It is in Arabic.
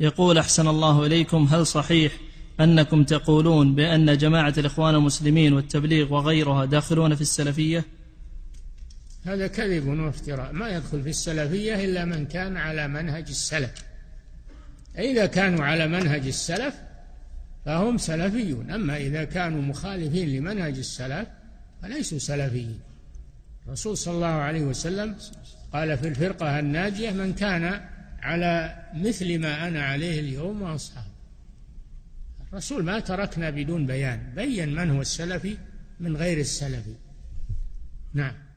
يقول أحسن الله إليكم هل صحيح أنكم تقولون بأن جماعة الإخوان المسلمين والتبليغ وغيرها داخلون في السلفية؟ هذا كذب وافتراء. ما يدخل في السلفية إلا من كان على منهج السلف. إذا كانوا على منهج السلف فهم سلفيون. أما إذا كانوا مخالفين لمنهج السلف فليسوا سلفيين. الرسول صلى الله عليه وسلم قال في الفرقة الناجية من كان على مثل ما أنا عليه اليوم وأصحابي. الرسول ما تركنا بدون بيان بين من هو السلفي من غير السلفي. نعم.